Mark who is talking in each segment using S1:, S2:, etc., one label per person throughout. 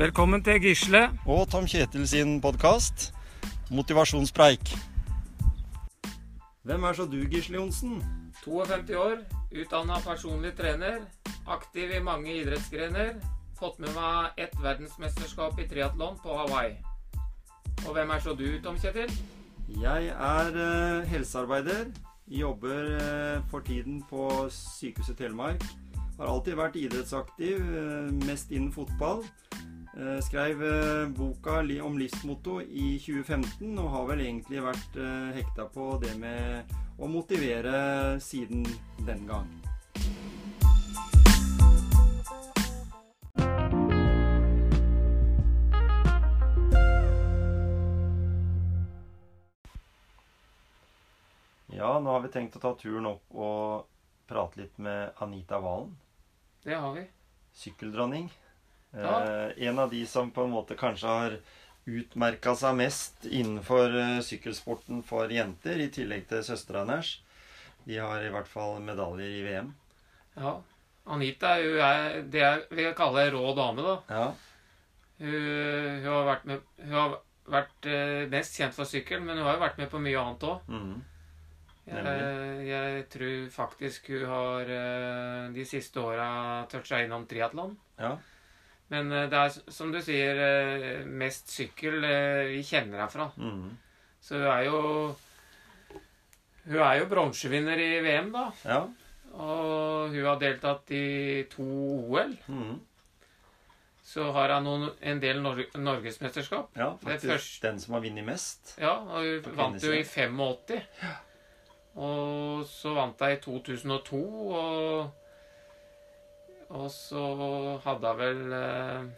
S1: Velkommen til Gisle.
S2: Og Tom Kjetil sin podkast Motivasjonspreik. Hvem er så du, Gisle Johnsen?
S1: 52 år, utdanna personlig trener. Aktiv i mange idrettsgrener. Fått med meg ett verdensmesterskap i triatlon på Hawaii. Og hvem er så du, Tom Kjetil?
S2: Jeg er eh, helsearbeider. Jobber eh, for tiden på Sykehuset Telemark. Har alltid vært idrettsaktiv, eh, mest innen fotball. Eh, skrev eh, boka om livsmotto i 2015, og har vel egentlig vært eh, hekta på det med å motivere siden den gang. Ja, nå har vi tenkt å ta turen opp og prate litt med Anita Valen.
S1: Det har vi.
S2: Sykkeldronning.
S1: Ja.
S2: Eh, en av de som på en måte kanskje har utmerka seg mest innenfor eh, sykkelsporten for jenter, i tillegg til søstera hennes. De har i hvert fall medaljer i VM.
S1: Ja. Anita hun er det jeg vil kalle rå dame, da.
S2: Ja.
S1: Hun, hun har vært, med, hun har vært eh, mest kjent for sykkel, men hun har jo vært med på mye annet òg.
S2: Mhm.
S1: Jeg, jeg tror faktisk hun har eh, de siste åra toucha innom triatlon.
S2: ja.
S1: Men eh, det er som du sier, eh, mest sykkel eh, vi kjenner herfra.
S2: Mm.
S1: Så hun er jo Hun er jo bronsevinner i VM, da.
S2: ja.
S1: Og hun har deltatt i to OL.
S2: Mm.
S1: Så har hun noen, en del Nor norgesmesterskap.
S2: ja faktisk
S1: først-
S2: den som har vunnet mest.
S1: Ja, og hun vant jo i
S2: kvinnesiden.
S1: 85. Og så vant hun i 2002, og Og så hadde hun vel eh,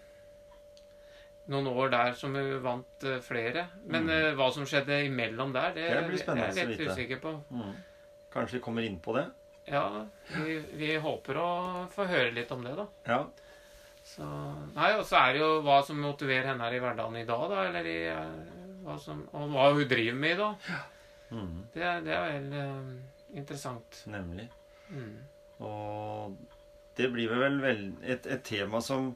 S1: noen år der som hun vant eh, flere. Men
S2: Mm.
S1: eh, hva som skjedde imellom der, det,
S2: Det blir spennende
S1: er jeg
S2: å
S1: litt usikker på.
S2: Mm. Kanskje vi kommer inn på det?
S1: Ja, vi, vi håper å få høre litt om det, da.
S2: Ja.
S1: Så, nei, Og så er det jo hva som motiverer henne her i hverdagen i dag, da. Eller i, hva som, og hva hun driver med i dag.
S2: Mhm.
S1: Det, er- det er vel eh, interessant.
S2: Nemlig.
S1: Mm.
S2: Og det blir vel vel et, et tema som,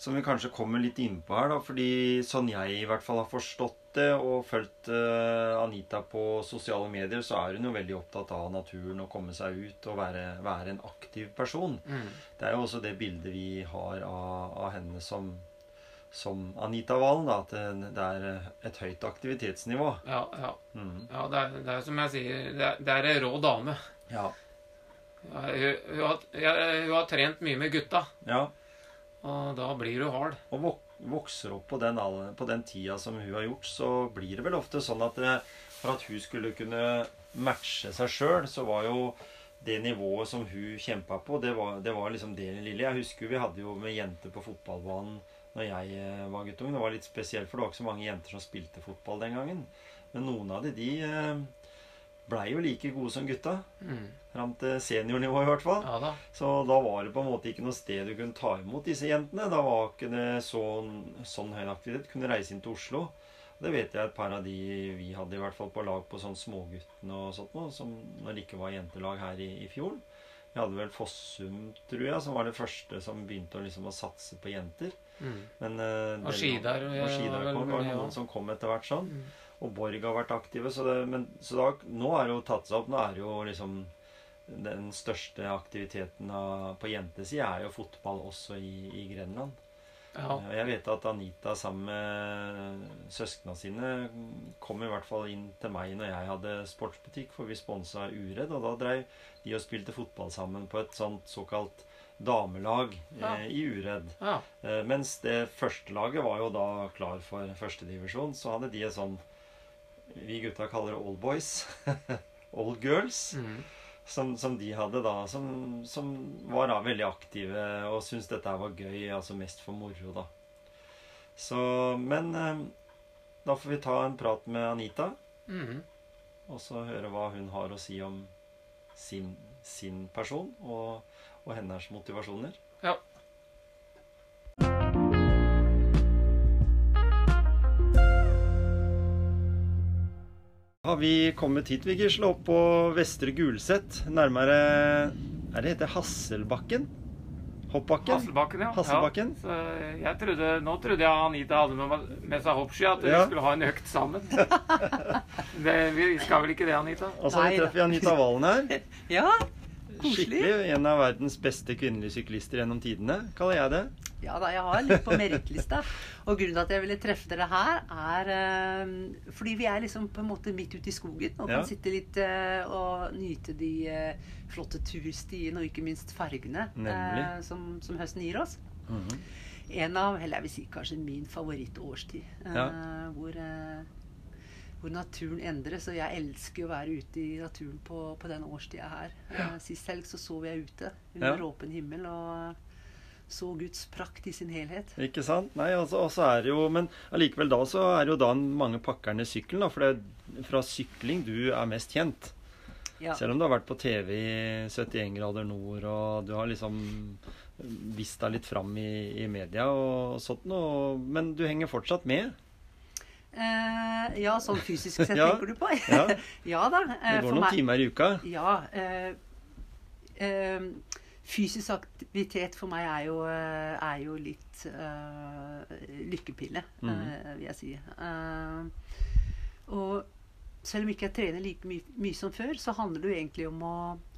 S2: som vi kanskje kommer litt innpå her, da. Fordi sånn jeg i hvert fall har forstått det og fulgt uh, Anita på sosiale medier, så er hun jo veldig opptatt av naturen og komme seg ut og være, være en aktiv person.
S1: Mm.
S2: Det er jo også det bildet vi har av, av henne som, som Anita Valen, da. At det, er et høyt aktivitetsnivå.
S1: Ja, ja.
S2: Mm.
S1: ja det, er, det er som jeg sier, det er, det er en rå dame.
S2: Ja.
S1: Hun, hun, har, hun har trent mye med gutta,
S2: ja.
S1: og da blir hun hard.
S2: og vokser opp på den, på den tida som hun har gjort, så blir det vel ofte sånn at det, for at hun skulle kunne matche seg sjøl, så var jo det nivået som hun kjempa på, det var, det var liksom det lille. Jeg husker vi hadde jo med jenter på fotballbanen når jeg eh, var guttung. Det var litt spesielt, for det var ikke så mange jenter som spilte fotball den gangen. Men noen av de, de eh, blei jo like gode som gutta.
S1: Mm.
S2: Fram til seniornivå, i hvert fall.
S1: Ja da.
S2: Så da var det på en måte ikke noe sted du kunne ta imot disse jentene. Da var ikke det sånn, sånn høy aktivitet. Kunne reise inn til Oslo. Det vet jeg et par av de vi hadde i hvert fall på lag på sånn Småguttene og sånt noe, som når det ikke var jentelag her i, i fjor. Vi hadde vel Fossum, tror jeg, som var det første som begynte å, liksom, å satse på jenter.
S1: Mm.
S2: Men, uh,
S1: Og Skidar, ja,
S2: og Skidar kom, var noen som kom etter hvert sånn.
S1: Mm.
S2: Og Borg har vært aktive. Så, det, men, så da, nå er det jo tatt seg opp. Nå er det jo liksom Den største aktiviteten av, på jentesida er jo fotball også i, i Grenland.
S1: Ja.
S2: Eh, Jeg vet at Anita sammen med søsknene sine kom i hvert fall inn til meg når jeg hadde sportsbutikk, for vi sponsa Uredd. Og da dreiv de og spilte fotball sammen på et sånt såkalt damelag eh, i Uredd.
S1: ja.
S2: Eh, mens det første laget var jo da klar for førstedivisjon, så hadde de et sånn Vi gutta kaller det old boys. old girls.
S1: Mm.
S2: Som, som de hadde da, som, som var da veldig aktive og syntes dette var gøy. Altså mest for moro, da. Så Men eh, da får vi ta en prat med Anita,
S1: Mm.
S2: og så høre hva hun har å si om sin, sin person og, og hennes motivasjoner.
S1: Ja.
S2: Har vi kommet hit, vi Gisle, opp på Vestre Gulset, nærmere Er det heter Hasselbakken? Hoppbakken.
S1: Hasselbakken, ja.
S2: Hasselbakken.
S1: Ja, så jeg trodde, nå trodde jeg Anita hadde med, med seg hoppski, at vi skulle ha en økt sammen. det, vi skal vel ikke det, Anita?
S2: Og så har vi Anita Valen her.
S3: Ja, koselig.
S2: Skikkelig en av verdens beste kvinnelige syklister gjennom tidene, kaller jeg det.
S3: Ja da, jeg har litt på merittlista. Og grunnen til at jeg ville treffe dere her, er eh, fordi vi er liksom på en måte midt ute i skogen og kan
S2: Ja.
S3: sitte litt eh, og nyte de eh, flotte turstiene og ikke minst fargene som, som høsten gir oss. En av, eller jeg vil si kanskje min favorittårstid.
S2: Ja.
S3: hvor, hvor naturen endres. Og jeg elsker å være ute i naturen på, på den årstida her. Eh, sist helg så sov jeg ute under
S2: Ja.
S3: åpen himmel og så Guds prakt i sin helhet.
S2: Ikke sant? Nei, altså, og er jo, Men allikevel da så er jo da mange pakker ned sykkelen. da, For det er fra sykling du er mest kjent.
S3: Ja.
S2: Selv om du har vært på TV i 71 grader nord, og du har liksom vist deg litt fram i, i media og sånt noe. Men du henger fortsatt med.
S3: Eh, ja, sånn fysisk sett,
S2: Ja.
S3: tenker du på?
S2: Ja.
S3: ja da. eh,
S2: Det går
S3: for
S2: noen
S3: meg-
S2: timer i uka.
S3: Ja. Eh, eh, fysisk aktivitet for meg er jo, eh, er jo litt uh, lykkepille,
S2: mm.
S3: uh, vil jeg si. Uh, og selv om ikke jeg trener like my mye som før, så handler det jo egentlig om å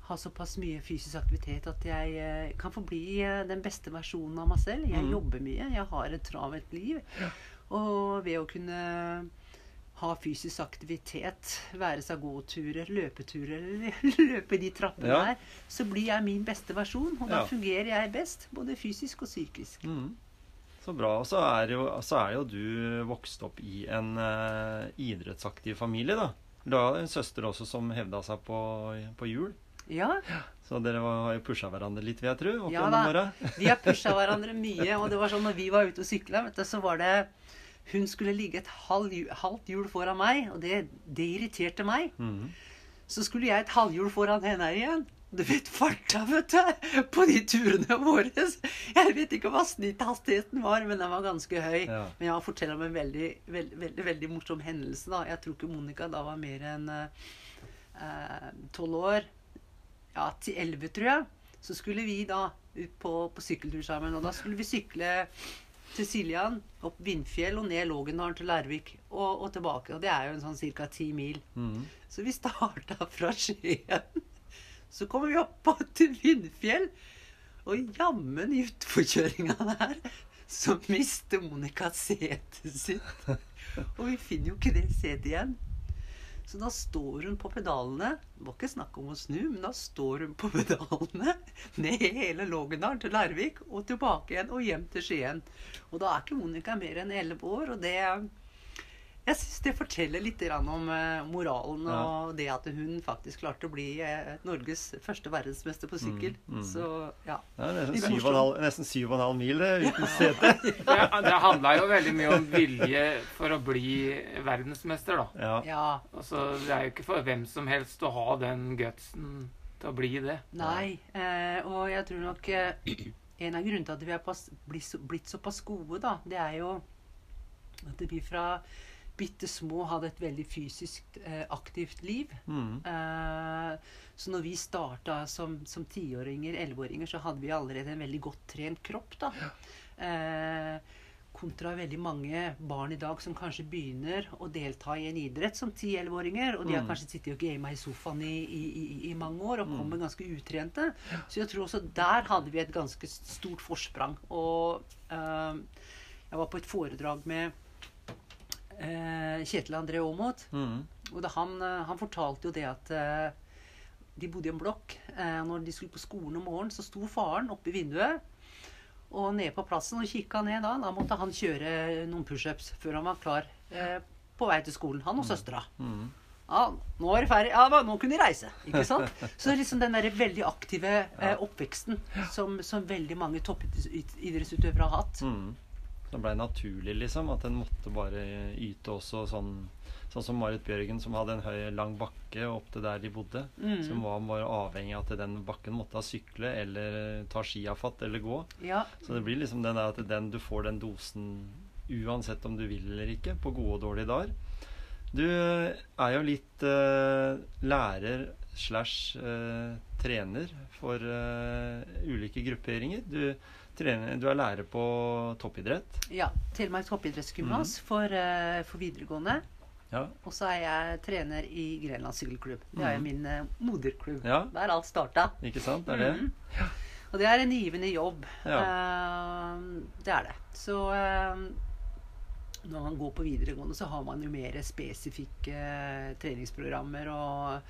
S3: ha såpass mye fysisk aktivitet at jeg kan få bli eh, den beste versjonen av meg selv. Jeg
S2: mm.
S3: jobber mye, jeg har et travelt liv. Og ved å kunne ha fysisk aktivitet, være seg gåturer, løpeturer eller løpe de trappene
S2: Ja.
S3: her, så blir jeg min beste versjon. Og da
S2: Ja.
S3: fungerer jeg best, både fysisk og psykisk.
S2: Mm. Så bra. Og så er, jo, så er jo du vokst opp i en uh, idrettsaktiv familie, da. Du har en søster også som hevda seg på, på hjul.
S3: Ja,
S2: Så dere var- har jo pusha hverandre litt, vil jeg tro.
S3: Ja da. vi har pusha hverandre mye. Og det var sånn når vi var ute og sykla, så var det Hun skulle ligge et halv, halvt hjul foran meg, og det, det irriterte meg.
S2: Mhm.
S3: Så skulle jeg et halvhjul foran henne igjen. Du vet farta, vet du, på de turene våre. Jeg vet ikke hva snitthastigheten var, men den var ganske høy.
S2: Ja.
S3: Men jeg forteller om en veldig, veldig, veldig, veldig morsom hendelse. da. Jeg tror ikke Monica da var mer enn tolv år. Ja, til elleve, tror jeg. Så skulle vi da ut på, på sykkeltur sammen. Og da skulle vi sykle til Siljan, opp Vindfjell og ned Lågendalen til Lærvik og, og tilbake. Og det er jo en sånn ca. ti mil.
S2: Mm.
S3: Så vi starta fra Skien. Så kommer vi opp til Vindfjell. Og jammen i utforkjøringa der så mister Monica setet sitt. Og vi finner jo ikke det setet igjen. Så da står hun på pedalene. Det var ikke snakk om å snu, men da står hun på pedalene ned hele Lågendalen til Larvik og tilbake igjen og hjem til Skien. Og da er ikke Monica mer enn elleve år, og det jeg syns det forteller litt om eh, moralen
S2: Ja.
S3: og det at hun faktisk klarte å bli eh, Norges første verdensmester på sykkel.
S2: Mm, mm.
S3: Så ja.
S2: Det er nesten
S3: Litt
S2: syv og en halv, nesten syv og en halv mil det, uten sete.
S1: Det, det handla jo veldig mye om vilje for å bli verdensmester, da.
S2: Ja.
S3: ja.
S1: Altså, det er jo ikke for hvem som helst å ha den gutsen til å bli det.
S3: Nei. Eh, og jeg tror nok eh, en av grunnene til at vi er pass, blitt, så, blitt såpass gode, da, det er jo at vi fra bitte små hadde et veldig fysisk eh, aktivt liv.
S2: Mm.
S3: Eh, så når vi starta som, som tiåringer, elleveåringer, så hadde vi allerede en veldig godt trent kropp. da. Eh, kontra veldig mange barn i dag som kanskje begynner å delta i en idrett som 10-11-åringer, og de har
S2: Mm.
S3: kanskje sittet og gama i sofaen i, i, i, mange år og kommer ganske utrente. Så jeg tror også der hadde vi et ganske stort forsprang. Og eh, jeg var på et foredrag med eh, Kjetil André Aamodt.
S2: Mm.
S3: Og han, eh, han fortalte jo det at eh, de bodde i en blokk. Eh, når de skulle på skolen om morgenen, så sto faren oppe i vinduet og ned på plassen og kikka ned da. Da måtte han kjøre noen pushups før han var klar eh, på vei til skolen. Han og søstera.
S2: Mm.
S3: Ja, nå er det ferdig. Ja, nå kunne de reise. Ikke sant? Så liksom den der veldig aktive eh, oppveksten som, som veldig mange toppidrettsutøvere har hatt.
S2: Mhm. Det blei naturlig, liksom. At en måtte bare yte også sånn Sånn som Marit Bjørgen, som hadde en høy, lang bakke opp til der de bodde.
S3: Mm.
S2: Som var bare avhengig av at den bakken måtte ha sykle eller ta skia fatt eller gå.
S3: Ja.
S2: Så det blir liksom den der at den, du får den dosen uansett om du vil eller ikke, på gode og dårlige dager. Du er jo litt uh, lærer slash uh, trener for uh, ulike grupperinger. Du, trener, du er lærer på toppidrett.
S3: Ja. Telemark toppidrettsgymnas for, eh, for videregående.
S2: Ja.
S3: Og så er jeg trener i Grenland sykkelklubb. Det er jo
S2: Mhm.
S3: min eh, moderklubb.
S2: Ja.
S3: Der alt starta.
S2: Ikke sant? Det er det?
S3: Mhm. Og det er en givende jobb.
S2: Ja.
S3: Uh, det er det. Så uh, når man går på videregående, så har man jo mer spesifikke treningsprogrammer og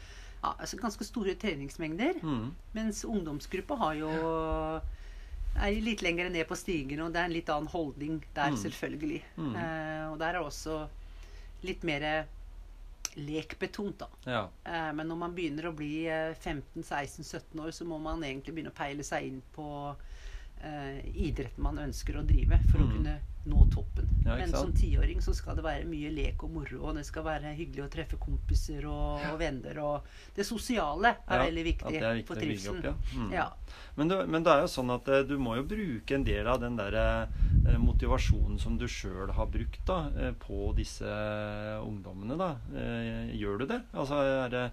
S3: ja, altså ganske store treningsmengder.
S2: Mm.
S3: Mens ungdomsgruppa har jo er litt lenger ned på stigen, og det er en litt annen holdning der,
S2: Mm.
S3: selvfølgelig.
S2: Mm.
S3: Eh, og der er det også litt mer lekbetont, da.
S2: Ja.
S3: Eh, men når man begynner å bli eh, 15-16-17 år, så må man egentlig begynne å peile seg inn på eh, idretten man ønsker å drive, for å
S2: Mm.
S3: kunne nå toppen.
S2: Ja,
S3: men som tiåring så skal det være mye lek og moro, og det skal være hyggelig å treffe kompiser og, og venner, og det sosiale er
S2: Ja,
S3: veldig viktig,
S2: er viktig
S3: for
S2: å
S3: trivselen.
S2: opp, ja. Mm.
S3: Ja.
S2: Men, det, men det er jo sånn at eh, du må jo bruke en del av den der eh, motivasjonen som du sjøl har brukt da, eh, på disse ungdommene. da. Eh, gjør du det? Altså er det,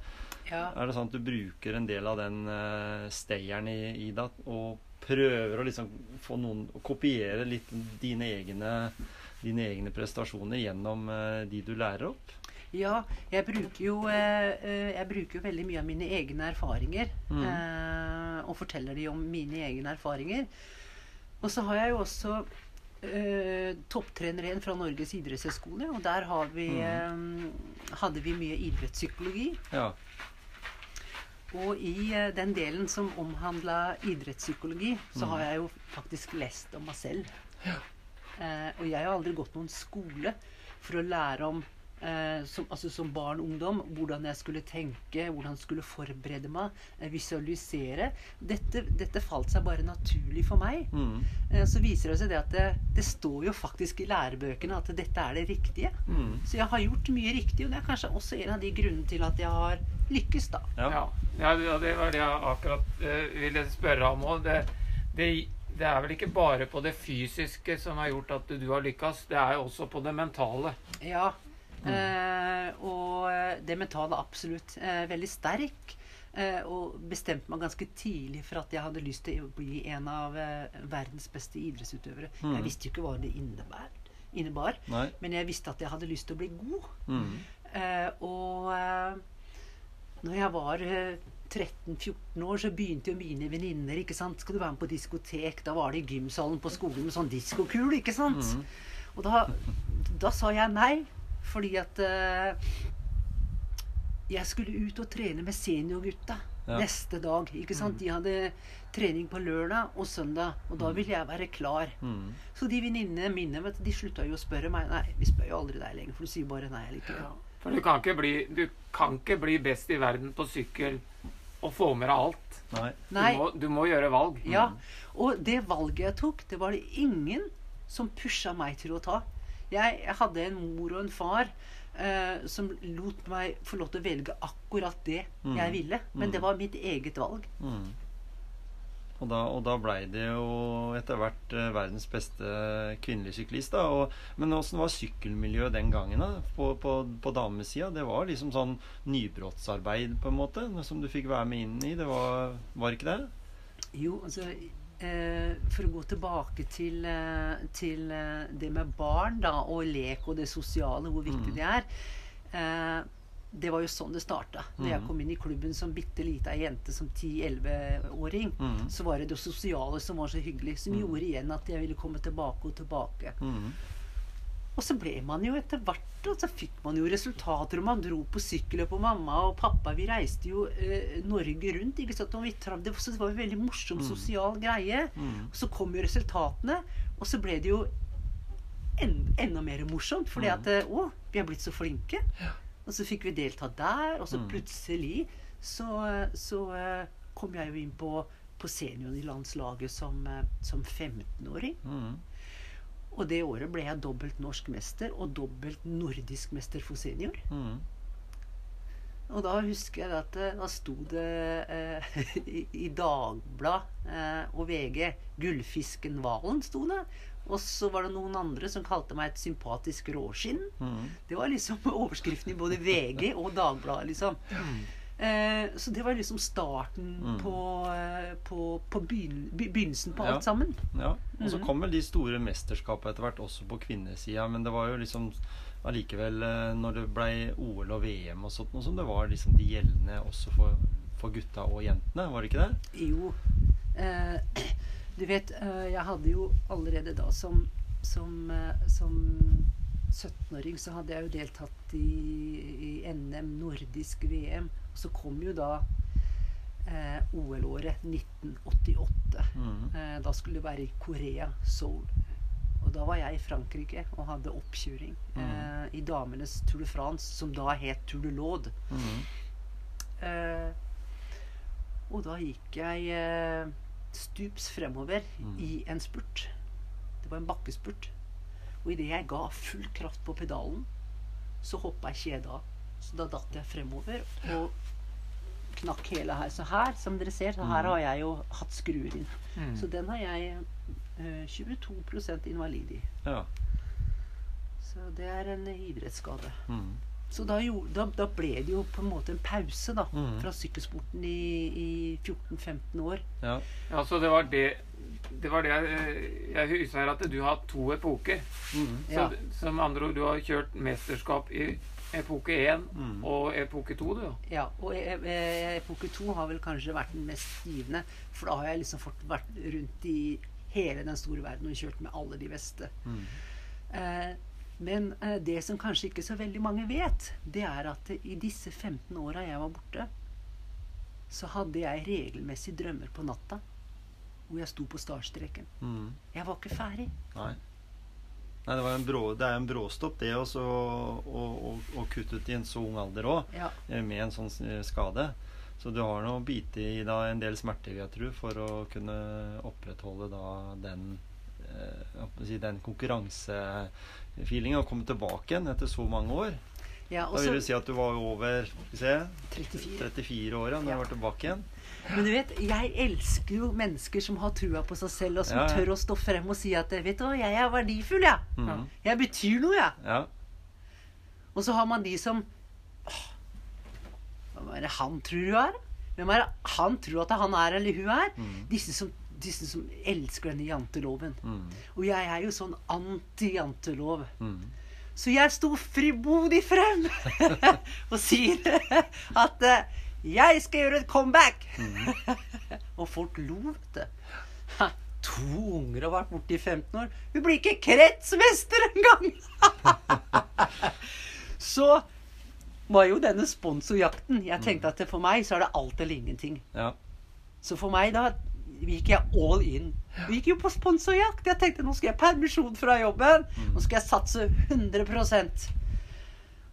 S3: Ja.
S2: er det sånn at du bruker en del av den steieren stayeren i, i deg og prøver å liksom få noen å kopiere litt dine egne, dine egne prestasjoner gjennom eh, de du lærer opp?
S3: Ja, jeg bruker jo eh, eh, Jeg bruker jo veldig mye av mine egne erfaringer.
S2: Mm.
S3: Og forteller de om mine egne erfaringer. Og så har jeg jo også Uh, topptrener igjen fra Norges idrettshøgskole. Og der har vi,
S2: Mm.
S3: um, hadde vi mye idrettspsykologi.
S2: Ja.
S3: Og i eh, den delen som omhandla idrettspsykologi, så
S2: Mm.
S3: har jeg jo faktisk lest om meg selv. Eh, og jeg har aldri gått noen skole for å lære om eh, som, altså som barn og ungdom hvordan jeg skulle tenke, hvordan jeg skulle forberede meg, eh, visualisere. Dette, dette falt seg bare naturlig for meg.
S2: Mm.
S3: Eh, så viser det seg det at det, det står jo faktisk i lærebøkene at dette er det riktige.
S2: Mm.
S3: Så jeg har gjort mye riktig, og det er kanskje også en av de grunnene til at jeg har lykkes, da.
S2: Ja.
S1: Ja, ja, det- var det jeg akkurat eh, ville spørre om òg. Det, det, det er vel ikke bare på det fysiske som har gjort at du har lykkes, det er jo også på det mentale.
S3: Ja. Eh, og eh, det mentale absolutt. Eh, veldig sterk. Eh, og bestemte meg ganske tidlig for at jeg hadde lyst til å bli en av verdens beste idrettsutøvere.
S2: Mm.
S3: Jeg visste jo ikke hva det innebar, innebar, men jeg visste at jeg hadde lyst til å bli god.
S2: Mm.
S3: Eh, og når jeg var eh, 13-14 år, så begynte jo mine venninner. ikke sant? Skal du være med på diskotek? Da var det i gymsalen på skolen med sånn ikke sant?
S2: Mm.
S3: Og da, da sa jeg nei, fordi at uh, jeg skulle ut og trene med seniorgutta
S2: Ja.
S3: neste dag. ikke sant? De hadde trening på lørdag og søndag, og da ville jeg være klar.
S2: Mm.
S3: Så de venninnene mine vet, de slutta jo å spørre meg. Nei, vi spør jo aldri deg lenger, for du sier bare nei likevel.
S1: For du kan ikke bli, du kan ikke bli best i verden på sykkel og få med deg alt.
S2: Nei.
S3: Nei.
S1: Du, må, du må gjøre valg.
S3: Ja, og det valget jeg tok, det var det ingen som pusha meg til å ta. Jeg, hadde en mor og en far eh, som lot meg få lov til å velge akkurat det
S2: Mm.
S3: jeg ville. Men
S2: Mm.
S3: det var mitt eget valg.
S2: Mm. Og da, og da blei det jo etter hvert eh, verdens beste kvinnelige syklist. da. Og, men åssen var sykkelmiljøet den gangen da, på, på, på damesida? Det var liksom sånn nybrottsarbeid, på en måte, som du fikk være med inn i. Det var, var ikke det?
S3: Jo, altså For å gå tilbake til, eh, til eh, det med barn da, og lek og det sosiale, hvor viktig
S2: Mm.
S3: det er. Eh, det var jo sånn det starta. Når jeg
S2: Mm.
S3: kom inn i klubben som bitte lita jente som 10-11-åring,
S2: Mm.
S3: så var det det sosiale som var så hyggelig, som
S2: Mm.
S3: gjorde igjen at jeg ville komme tilbake og tilbake. Og så ble man jo etter hvert og så fikk man jo resultater, og man dro på sykkelløp. Og mamma og pappa vi reiste jo eh, Norge rundt. ikke sant? Vi det, så det var en veldig morsom
S2: Mm.
S3: sosial greie.
S2: Mm.
S3: Og så kom jo resultatene, og så ble det jo en, enda mer morsomt. Fordi
S2: Mm.
S3: at eh, Å, vi er blitt så flinke. Og så fikk vi delta der, og så
S2: Mm.
S3: plutselig så, så eh, kom jeg jo inn på, på senioren i landslaget som, eh, som 15-åring.
S2: Mm.
S3: Og det året ble jeg dobbelt norsk mester og dobbelt nordisk mester for senior.
S2: Mm.
S3: Og da husker jeg at eh, da sto det eh, i, i Dagblad eh, og VG 'Gullfisken Hvalen' sto det. Og så var det noen andre som kalte meg et sympatisk råskinn.
S2: Mm.
S3: Det var liksom overskriften i både VG og Dagbladet, liksom. Eh, så det var liksom starten
S2: Mm.
S3: på, eh, på, på begyn begynnelsen på
S2: Ja.
S3: alt sammen.
S2: Ja, og så
S3: mm.
S2: kom vel de store mesterskapene etter hvert også på kvinnesida, men det var jo liksom allikevel eh, Når det blei OL og VM og sånt, noe som det var liksom de gjeldende også for, for gutta og jentene, var det ikke det?
S3: Jo. Eh, du vet, eh, jeg hadde jo allerede da som, som, som 17-åring så hadde jeg jo deltatt i, i NM, nordisk VM. Så kom jo da eh, OL-året 1988.
S2: Mhm.
S3: Eh, da skulle det være i Korea, Seoul. Og da var jeg i Frankrike og hadde oppkjøring eh, i damenes Tour de France, som da het Tour de Laude.
S2: Mhm.
S3: Eh, og da gikk jeg eh, stups fremover
S2: Mm.
S3: i en spurt. Det var en bakkespurt. Og idet jeg ga full kraft på pedalen, så hoppa kjedet av. Så da datt jeg fremover og knakk hele her. Så her, som dere ser, så her
S2: Mm.
S3: har jeg jo hatt skruer inn.
S1: Mm.
S3: Så den har jeg eh, 22 invalid i.
S2: Ja.
S3: Så det er en idrettsskade.
S2: Mm.
S3: Så da, jo, da, da ble det jo på en måte en pause da,
S2: mm.
S3: fra sykkelsporten i, i 14-15 år.
S2: ja.
S1: Ja, så det var det det var det jeg, jeg husker her, at du har to epoker.
S2: Mm.
S1: Så,
S3: Ja.
S1: Som andre ord, du har kjørt mesterskap i epoke 1
S2: Mm.
S1: og epoke 2, du.
S3: Ja, og e- e- epoke 2 har vel kanskje vært den mest givende. For da har jeg liksom fått vært rundt i hele den store verden og kjørt med alle de beste.
S2: Mm.
S3: Eh, men eh, det som kanskje ikke så veldig mange vet, det er at i disse 15 åra jeg var borte, så hadde jeg regelmessig drømmer på natta hvor jeg sto på startstreken.
S2: Mm.
S3: Jeg var ikke ferdig.
S2: Nei. Nei, det, var en brå, det er en bråstopp, det også, å, å, å kutte ut i en så ung alder òg,
S3: Ja.
S2: med en sånn eh, skade. Så du har nå bite i da en del smerter, jeg tro, for å kunne opprettholde da den eh, si, den konkurransefeelingen og komme tilbake igjen etter så mange år.
S3: Ja,
S2: Da vil du si at du var over se,
S3: 34.
S2: 34 år da
S3: Ja.
S2: du var tilbake igjen.
S3: Men du vet, jeg elsker jo mennesker som har trua på seg selv, og som
S2: Ja, ja.
S3: tør å stå frem og si at vet du hva, jeg er verdifull, jeg.
S2: Mhm.
S3: Jeg betyr noe, jeg.
S2: Ja.
S3: Og så har man de som åh, Hvem er det han tror du er? Hvem er det han tror at han er, eller hun er?
S2: Mhm.
S3: Disse som, disse som elsker denne janteloven.
S2: Mhm.
S3: Og jeg er jo sånn anti-jantelov.
S2: Mhm.
S3: Så jeg sto fribodig frem og sier at eh, jeg skal gjøre et comeback. og folk lo, vet du. To unger har vært borte i 15 år. Hun blir ikke kretsmester engang! så var jo denne sponsorjakten Jeg tenkte at for meg så er det alt eller ingenting.
S2: ja.
S3: Så for meg da gikk jeg all in. Vi gikk jo på sponsorjakt. Jeg tenkte nå skal jeg permisjon fra jobben. Nå skal jeg satse 100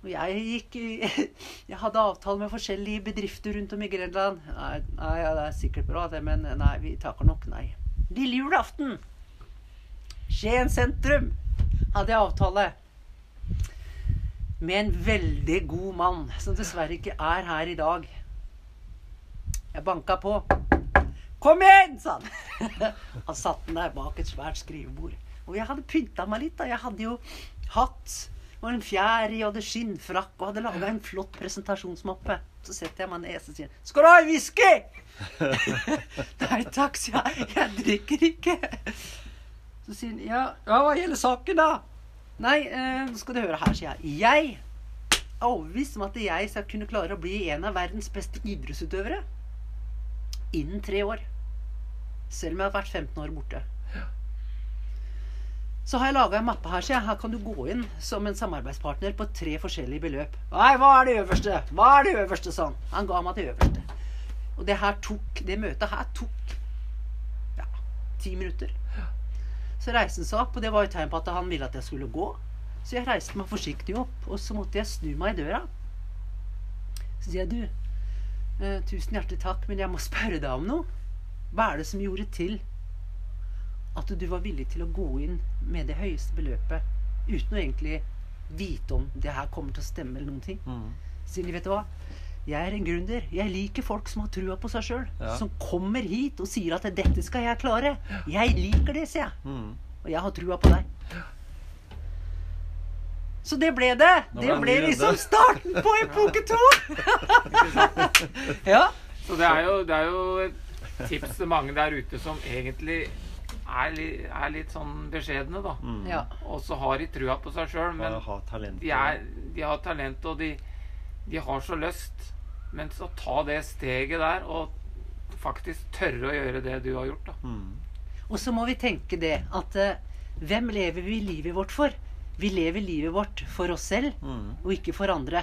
S3: Og jeg gikk Jeg hadde avtale med forskjellige bedrifter rundt om i Grenland. Nei, nei ja, det er sikkert bra, det, men nei, vi takker nok nei. Lille julaften. Skien sentrum hadde jeg avtale. Med en veldig god mann, som dessverre ikke er her i dag. Jeg banka på. Kom igjen, sa han. Han satt den der bak et svært skrivebord. Og jeg hadde pynta meg litt. da. Jeg hadde jo hatt og en fjær i, og hadde skinnfrakk og hadde laga en flott presentasjonsmappe. Så setter jeg meg ned og sier 'Skal du ha en whisky?' Nei takk, sier jeg. Jeg drikker ikke. Så sier han 'Ja, ja hva gjelder saken, da?' Nei, eh, nå skal du høre her, sier jeg. Jeg er overbevist om at jeg skal kunne klare å bli en av verdens beste idrettsutøvere innen tre år. Selv om jeg har vært 15 år borte. Så har jeg laga en mappe her, så jeg, her kan du gå inn som en samarbeidspartner på tre forskjellige beløp. Nei, hva er det øverste? Hva er det øverste, Sånn. han. Han ga meg det øverste. Og det her tok, det møtet her tok ja, ti minutter. Så reiste han seg opp, og det var jo tegn på at han ville at jeg skulle gå. Så jeg reiste meg forsiktig opp, og så måtte jeg snu meg i døra. Så sier jeg, du, eh, tusen hjertelig takk, men jeg må spørre deg om noe. Hva er det som gjorde til at du var villig til å gå inn med det høyeste beløpet uten å egentlig vite om det her kommer til å stemme eller noen ting?
S2: Mm.
S3: Sier de, vet du hva? Jeg er en gründer. Jeg liker folk som har trua på seg sjøl.
S2: Ja.
S3: Som kommer hit og sier at 'dette skal jeg klare'. Jeg liker det, sier jeg.
S2: Mm.
S3: Og jeg har trua på deg. Så det ble det.
S2: Nå
S3: Det
S2: ble
S3: ble liksom
S2: redde.
S3: starten på epoke to. ja.
S1: Så det er, jo, det er jo et tips til mange der ute som egentlig er, litt, er litt sånn beskjedne, da.
S2: Mm.
S3: ja.
S1: Og så har de trua på seg sjøl, men
S2: ha talent.
S1: de, er, de har talent, og de, de har så lyst. Men så ta det steget der, og faktisk tørre å gjøre det du har gjort, da.
S2: Mm.
S3: Og så må vi tenke det at uh, hvem lever vi livet vårt for? Vi lever livet vårt for oss selv,
S2: Mm.
S3: og ikke for andre.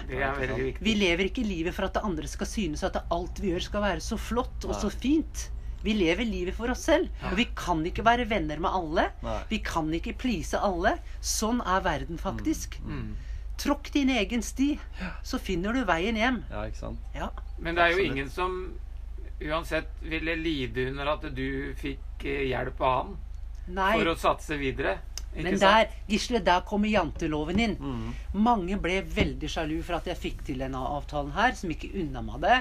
S3: Vi lever ikke livet for at det andre skal synes at alt vi gjør skal være så flott og så fint. Vi lever livet for oss selv. Og vi kan ikke være venner med alle.
S2: Nei.
S3: Vi kan ikke please alle. Sånn er verden faktisk.
S1: Mm.
S3: Tråkk din egen sti, så finner du veien hjem.
S2: Ja, ikke sant?
S3: Ja.
S1: Men det er jo ingen som uansett ville lide under at du fikk eh, hjelp av han
S3: Nei.
S1: for å satse videre. Ikke
S3: Men der, Gisle, der kommer janteloven inn.
S2: Mm.
S3: Mange ble veldig sjalu for at jeg fikk til denne avtalen her, som ikke unna meg det.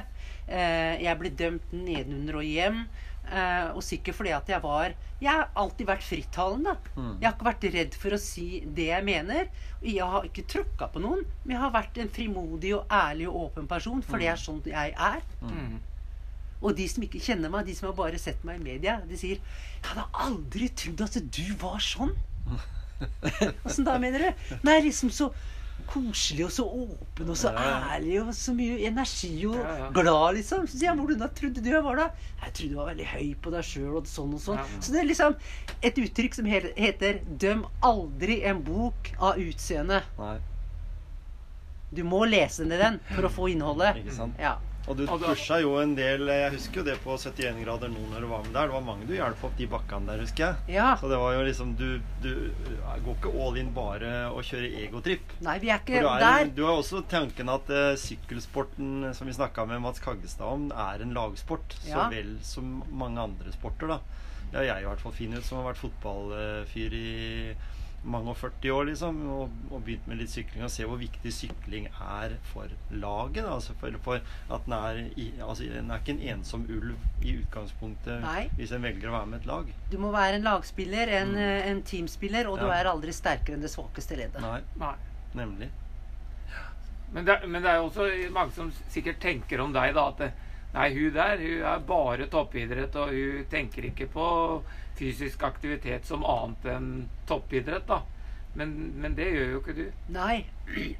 S3: Eh, jeg ble dømt nedenunder og hjem. Uh, og sikkert fordi at jeg var Jeg har alltid vært frittalende.
S2: Mm.
S3: Jeg har ikke vært redd for å si det jeg mener. Jeg har ikke tråkka på noen, men jeg har vært en frimodig og ærlig og åpen person, for det er sånn jeg er.
S1: Mm.
S3: Og de som ikke kjenner meg, de som har bare sett meg i media, de sier 'Jeg hadde aldri trodd at du var sånn'. Åssen da, mener du? Nei, liksom så koselig og så åpen og så ærlig og så mye energi og glad, liksom. Så sier jeg 'Hvordan trodde du jeg var da?' Jeg trodde du var veldig høy på deg sjøl og sånn og sånn. Så det er liksom et uttrykk som heter 'døm aldri en bok av utseende'. Du må lese ned den for å få innholdet.
S2: ikke sant?
S3: Ja.
S2: Og du pusha jo en del Jeg husker jo det på 71 grader nå når du var med der. Det var mange du hjalp opp de bakkene der, husker jeg.
S3: ja.
S2: Så det var jo liksom Du, du går ikke all in bare å kjøre egotripp.
S3: Nei, vi er ikke
S2: du, er,
S3: der.
S2: du har også tanken at uh, sykkelsporten, eh, som vi snakka med Mats Kaggestad om, er en lagsport.
S3: Ja.
S2: Så vel som mange andre sporter, da. Det har jeg i hvert fall funnet ut, som har vært fotballfyr i mange og 40 år, liksom. Og, og begynt med litt sykling, og se hvor viktig sykling er for laget. Da. Altså for, for at den er, i, altså, den er ikke en ensom ulv i utgangspunktet
S3: Nei.
S2: hvis en velger å være med et lag.
S3: Du må være en lagspiller, en, mm. en teamspiller, og du er aldri sterkere enn det svakeste leddet.
S2: Nei,
S1: Nei.
S2: nemlig.
S1: Men det, men det er jo også mange som sikkert tenker om deg da at det, Nei, hun der hun er bare toppidrett, og hun tenker ikke på fysisk aktivitet som annet enn toppidrett. da. Men, men det gjør jo ikke du.
S3: Nei.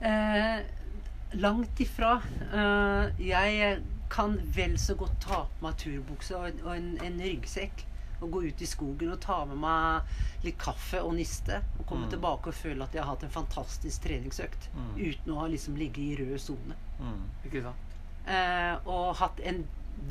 S3: Eh, langt ifra. Eh, jeg kan vel så godt ta på meg turbukse og, en- og en, en ryggsekk og gå ut i skogen og ta med meg litt kaffe og niste. Og komme
S2: Mm.
S3: tilbake og føle at jeg har hatt en fantastisk treningsøkt.
S2: Mm.
S3: Uten å ha liksom ligget i rød sone.
S2: Mm.
S1: ikke sant?
S3: Eh, og hatt en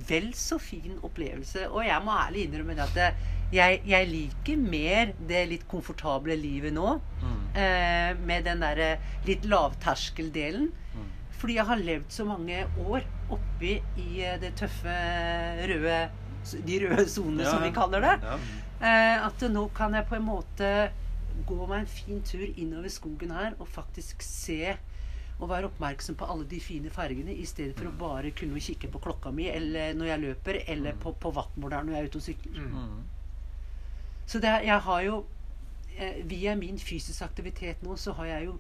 S3: vel så fin opplevelse. Og jeg må ærlig innrømme det at jeg, jeg liker mer det litt komfortable livet nå.
S2: Mm.
S3: Eh, med den derre litt lavterskeldelen.
S2: Mm.
S3: Fordi jeg har levd så mange år oppi i eh, det tøffe røde De røde sonene,
S2: Ja.
S3: som vi kaller det.
S2: Ja.
S3: Eh, at nå kan jeg på en måte gå meg en fin tur innover skogen her og faktisk se og være oppmerksom på alle de fine fargene i stedet for å bare kunne kikke på klokka mi eller når jeg løper, eller på, på wattmåleren når jeg er ute og sykler.
S1: Mm.
S2: Mm.
S3: Så det, jeg har jo eh, Via min fysisk aktivitet nå, så har jeg jo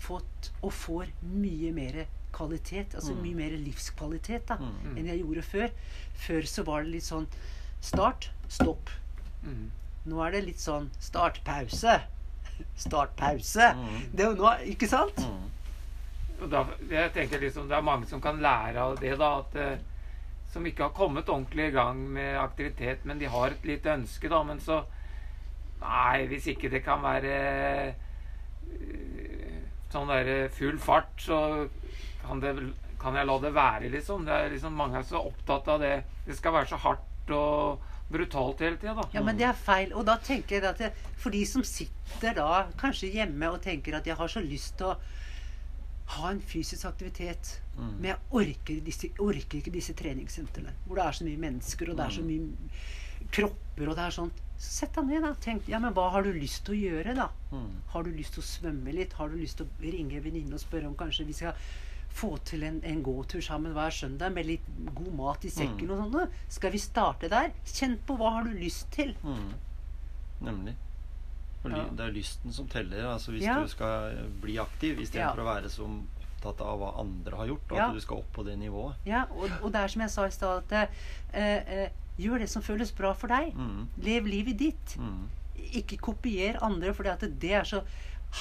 S3: fått og får mye mer kvalitet. Altså
S2: Mm.
S3: mye mer livskvalitet da,
S2: Mm.
S3: enn jeg gjorde før. Før så var det litt sånn start, stopp.
S1: Mm.
S3: Nå er det litt sånn start, pause. Start, pause.
S2: Mm.
S3: Det er jo nå, ikke sant?
S1: Da, jeg tenker liksom, Det er mange som kan lære av det, da. at eh, Som ikke har kommet ordentlig i gang med aktivitet, men de har et lite ønske, da. Men så Nei, hvis ikke det kan være eh, sånn der full fart, så kan, det, kan jeg la det være, liksom. Det er liksom Mange er så opptatt av det. Det skal være så hardt og brutalt hele tida, da.
S3: Ja, men det er feil. Og da tenker jeg at det, for de som sitter da kanskje hjemme og tenker at jeg har så lyst til å ha en fysisk aktivitet,
S2: Mm.
S3: men jeg orker, disse, orker ikke disse treningssentrene hvor det er så mye mennesker, og det er så mye kropper, og det er sånt. Så Sett deg ned da, tenk ja, men hva har du lyst til å gjøre, da?
S2: Mm.
S3: Har du lyst til å svømme litt? Har du lyst til å ringe en venninne og spørre om kanskje vi skal få til en, en gåtur sammen hver søndag med litt god mat i sekken
S2: Mm.
S3: og sånn? Skal vi starte der? Kjenn på hva har du lyst til?
S2: Mm. Nemlig.
S3: Ja.
S2: Det er lysten som teller. altså Hvis
S3: Ja.
S2: du skal bli aktiv istedenfor
S3: Ja.
S2: å være så opptatt av hva andre har gjort, og at du skal opp på det nivået.
S3: Ja, og, og det er som jeg sa i stad, at uh, uh, gjør det som føles bra for deg.
S2: Mm.
S3: Lev livet ditt.
S2: Mm.
S3: Ikke kopier andre fordi at det er så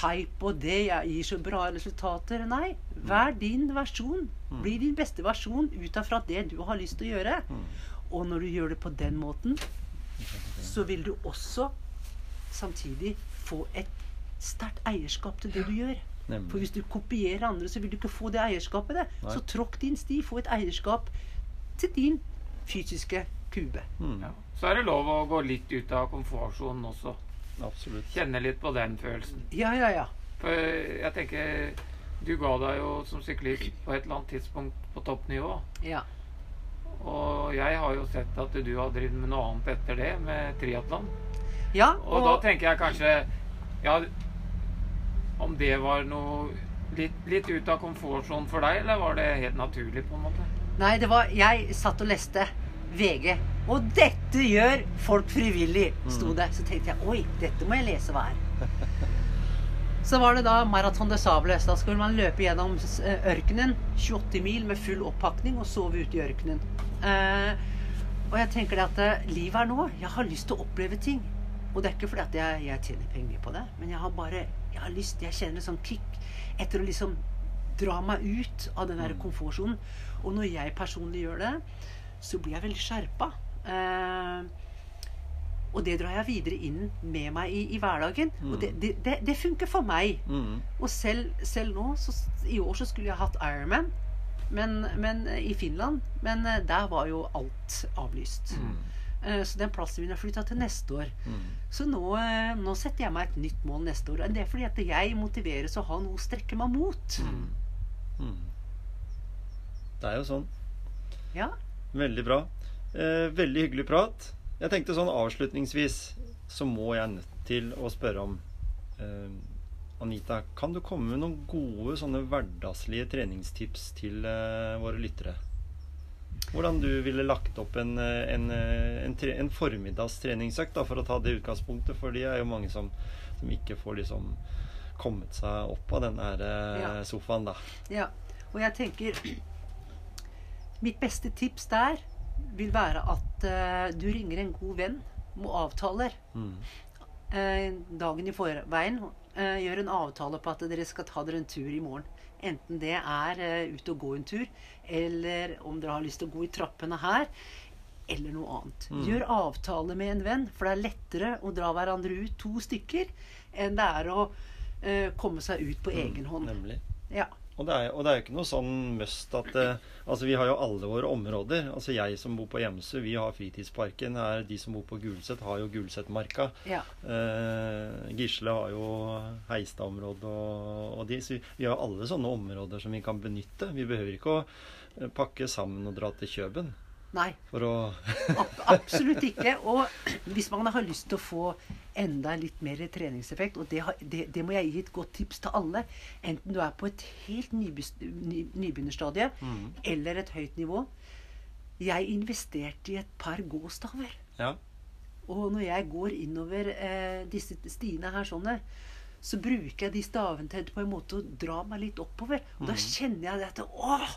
S3: hype, og det gir så bra resultater. Nei, vær din versjon. Bli din beste versjon ut fra det du har lyst til å gjøre.
S2: Mm.
S3: Og når du gjør det på den måten, så vil du også samtidig få et sterkt eierskap til det du gjør.
S2: Nemlig.
S3: For hvis du kopierer andre, så vil du ikke få det eierskapet. Det. Så tråkk din sti. Få et eierskap til din fysiske kube.
S2: Mm.
S1: Ja. Så er det lov å gå litt ut av komfortsonen også.
S2: Absolutt.
S1: Kjenne litt på den følelsen.
S3: Ja, ja, ja.
S1: For jeg tenker Du ga deg jo som syklist på et eller annet tidspunkt på toppnivå.
S3: ja.
S1: Og jeg har jo sett at du har drevet med noe annet etter det, med triatlon.
S3: Ja
S1: Og da tenker jeg kanskje Ja, om det var noe litt, litt ut av komfortsonen for deg, eller var det helt naturlig, på en måte?
S3: Nei, det var Jeg satt og leste VG. Og dette gjør folk frivillig, sto det. Så tenkte jeg oi, dette må jeg lese hva er. Så var det da Marathon de Sables. Da skulle man løpe gjennom eh, ørkenen. 28 mil med full oppakning og sove ute i ørkenen. Eh, og jeg tenker det at eh, livet er nå. Jeg har lyst til å oppleve ting. Og det er ikke fordi at jeg, jeg tjener penger på det, men jeg har bare jeg har lyst, jeg kjenner en sånn kick etter å liksom dra meg ut av den der komfortsonen. Og når jeg personlig gjør det, så blir jeg veldig skjerpa. Eh, og det drar jeg videre inn med meg i, i hverdagen. Og det, det, det, det funker for meg.
S2: Mm.
S3: Og selv, selv nå, så, i år så skulle jeg hatt Ironman men, men, i Finland. Men eh, der var jo alt avlyst. Eh, Så den plassen min er flytta til neste år.
S2: Mm.
S3: Så nå, eh, nå setter jeg meg et nytt mål neste år. Det er fordi at jeg motiveres å ha noe å strekke meg mot.
S2: Mm. Det er jo sånn.
S3: Ja.
S2: Veldig bra. Eh, veldig hyggelig prat. Jeg tenkte sånn avslutningsvis så må jeg nødt til å spørre om eh, Anita, kan du komme med noen gode sånne hverdagslige treningstips til eh, våre lyttere? Hvordan du ville lagt opp en, eh, en, eh, en, tre, en formiddagstreningsøkt, da, for å ta det utgangspunktet. For det er jo mange som, som ikke får liksom kommet seg opp av den her eh,
S3: Ja.
S2: sofaen, da.
S3: Ja, og jeg tenker Mitt beste tips der vil være at uh, du ringer en god venn og avtaler
S2: Mm.
S3: Uh, dagen i forveien. Eh, gjør en avtale på at dere skal ta dere en tur i morgen. Enten det er uh, ut og gå en tur, eller om dere har lyst til å gå i trappene her, eller noe annet. Gjør avtale med en venn, for det er lettere å dra hverandre ut to stykker enn det er å eh, komme seg ut på egen hånd.
S2: Nemlig.
S3: Ja.
S2: Og det, er, og det er jo ikke noe sånn must at eh, Altså, vi har jo alle våre områder. Altså, jeg som bor på Hjemsø, vi har fritidsparken. Her, de som bor på Gulset, har jo Gulsetmarka.
S3: ja.
S2: Eh, Gisle har jo Heistad-området og, og de. Så vi, vi har alle sånne områder som vi kan benytte. Vi behøver ikke å eh, pakke sammen og dra til Kjøben
S3: Nei,
S2: for å
S3: ab absolutt ikke. Og hvis man har lyst til å få enda litt mer treningseffekt, og det, har, det, det må jeg gi et godt tips til alle, enten du er på et helt nybegynnerstadie eller et høyt nivå Jeg investerte i et par gåstaver.
S2: Ja.
S3: Og når jeg går innover eh, disse stiene her sånne, så bruker jeg de stavene til på en måte å dra meg litt oppover. Og da kjenner jeg det at åh,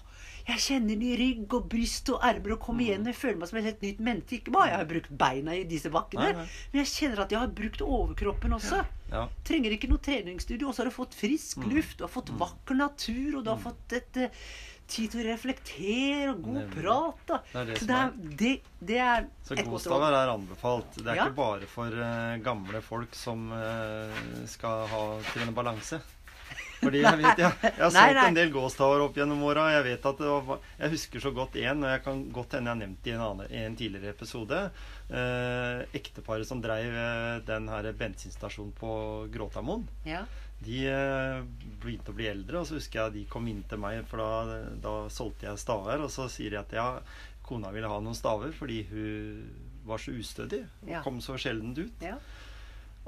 S3: jeg kjenner ny rygg og bryst og ermer og kommer igjen. Jeg føler meg som et helt nytt menneske. Ikke bare jeg har brukt beina i disse bakkene,
S2: Nei, nei.
S3: men jeg kjenner at jeg har brukt overkroppen også.
S2: ja.
S3: Trenger ikke noe treningsstudio. Og så har du fått frisk luft, du har fått vakker natur, og du har fått et eh, tid til å reflektere og god
S2: Nemlig.
S3: prat. Da.
S2: Det er det
S3: så det
S2: er.
S3: det, det er
S2: Så godstaver er anbefalt. Det er
S3: Ja.
S2: ikke bare for uh, gamle folk som uh, skal ha trene balanse. Fordi jeg vet, jeg, jeg har solgt en del gåstaver opp gjennom åra. Jeg jeg husker så godt én, og jeg kan godt hende jeg har nevnt det i en, annen, i en tidligere episode. Eh, ekteparet som dreiv eh, den her bensinstasjonen på Gråtamoen.
S3: Ja.
S2: De eh, begynte å bli eldre, og så husker jeg de kom inn til meg, for da, da solgte jeg staver. Og så sier de at ja, kona ville ha noen staver fordi hun var så ustødig.
S3: Ja.
S2: Kom så sjeldent ut.
S3: Ja.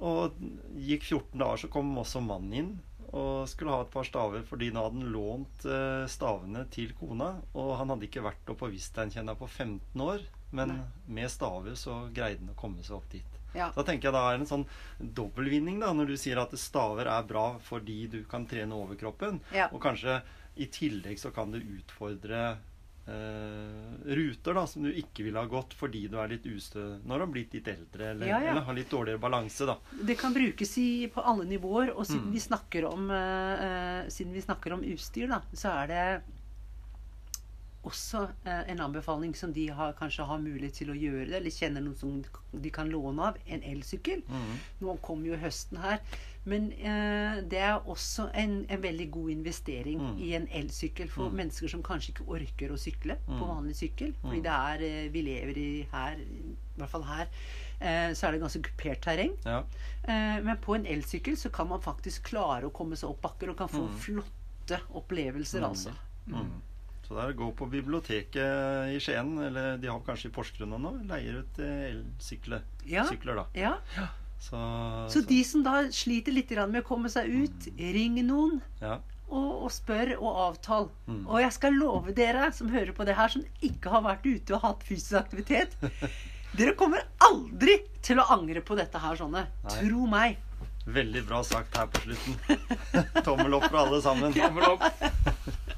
S2: Og gikk 14 dager, så kom også mannen inn og skulle ha et par staver, fordi nå hadde han lånt eh, stavene til kona. Og han hadde ikke vært oppe på Visteinkjenna på 15 år, men med staver så greide han å komme seg opp dit.
S3: Ja.
S2: Da tenker jeg da er det en sånn dobbeltvinning da, når du sier at staver er bra fordi du kan trene overkroppen.
S3: Ja.
S2: Og kanskje i tillegg så kan det utfordre ruter da, som du ikke ville ha gått fordi du er litt ustø når du har blitt litt eldre eller,
S3: Ja, ja.
S2: eller har litt dårligere balanse. da.
S3: Det kan brukes i, på alle nivåer, og siden,
S2: Mm.
S3: vi snakker om, uh, eh, siden vi snakker om utstyr, da, så er det også eh, en anbefaling som de har, kanskje har mulighet til å gjøre det, eller kjenner noen som de kan låne av, en elsykkel.
S2: Mhm.
S3: Nå kommer jo høsten her. Men eh, det er også en, en veldig god investering
S2: Mm.
S3: i en elsykkel for
S2: Mm.
S3: mennesker som kanskje ikke orker å sykle på
S2: Mm.
S3: vanlig sykkel. Fordi
S2: Mm.
S3: det er eh, Vi lever i her, i hvert fall her, eh, så er det ganske kupert terreng.
S2: Ja.
S3: Eh, men på en elsykkel så kan man faktisk klare å komme seg opp bakker og kan få
S2: Mm.
S3: flotte opplevelser,
S2: Mm.
S3: altså.
S2: Mm. Så det er gå på biblioteket i Skien, eller de har kanskje i Porsgrunn nå, leier ut eh, elsykler.
S3: Ja.
S2: Sykler, da.
S3: Ja.
S2: Så,
S3: Så de som da sliter litt med å komme seg ut, ring noen.
S2: ja.
S3: og, og spør og avtal.
S2: Mm.
S3: Og jeg skal love dere som hører på det her, som ikke har vært ute og hatt fysisk aktivitet Dere kommer aldri til å angre på dette her sånne.
S2: Nei.
S3: Tro meg.
S2: Veldig bra sagt her på slutten. Tommel opp for alle sammen.
S1: Tommel opp.